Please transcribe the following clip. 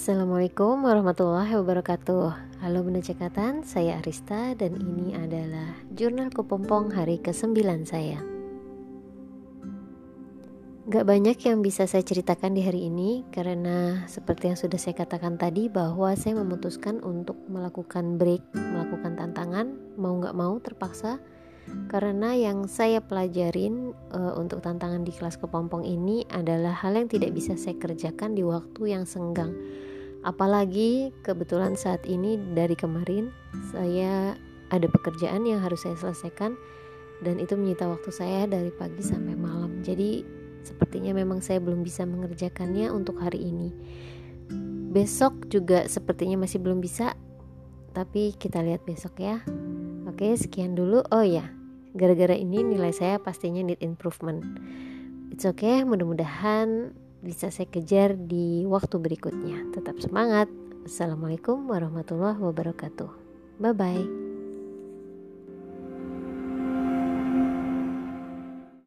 Assalamualaikum warahmatullahi wabarakatuh. Halo Bunda Cekatan, saya Arista dan ini adalah Jurnal Kepompong hari ke-9 saya. Gak banyak yang bisa saya ceritakan di hari ini Karena seperti yang sudah saya katakan tadi Bahwa saya memutuskan untuk melakukan break, melakukan tantangan Mau gak mau terpaksa. Karena yang saya pelajarin uh, untuk tantangan di kelas kepompong ini adalah hal yang tidak bisa saya kerjakan di waktu yang senggang. Apalagi kebetulan saat ini dari kemarin saya ada pekerjaan yang harus saya selesaikan dan itu menyita waktu saya dari pagi sampai malam. Jadi sepertinya memang saya belum bisa mengerjakannya untuk hari ini. Besok juga sepertinya masih belum bisa, tapi kita lihat besok ya. Oke, sekian dulu. Oh ya, gara-gara ini nilai saya pastinya need improvement it's okay mudah-mudahan bisa saya kejar di waktu berikutnya. Tetap semangat. Assalamualaikum warahmatullahi wabarakatuh. Bye bye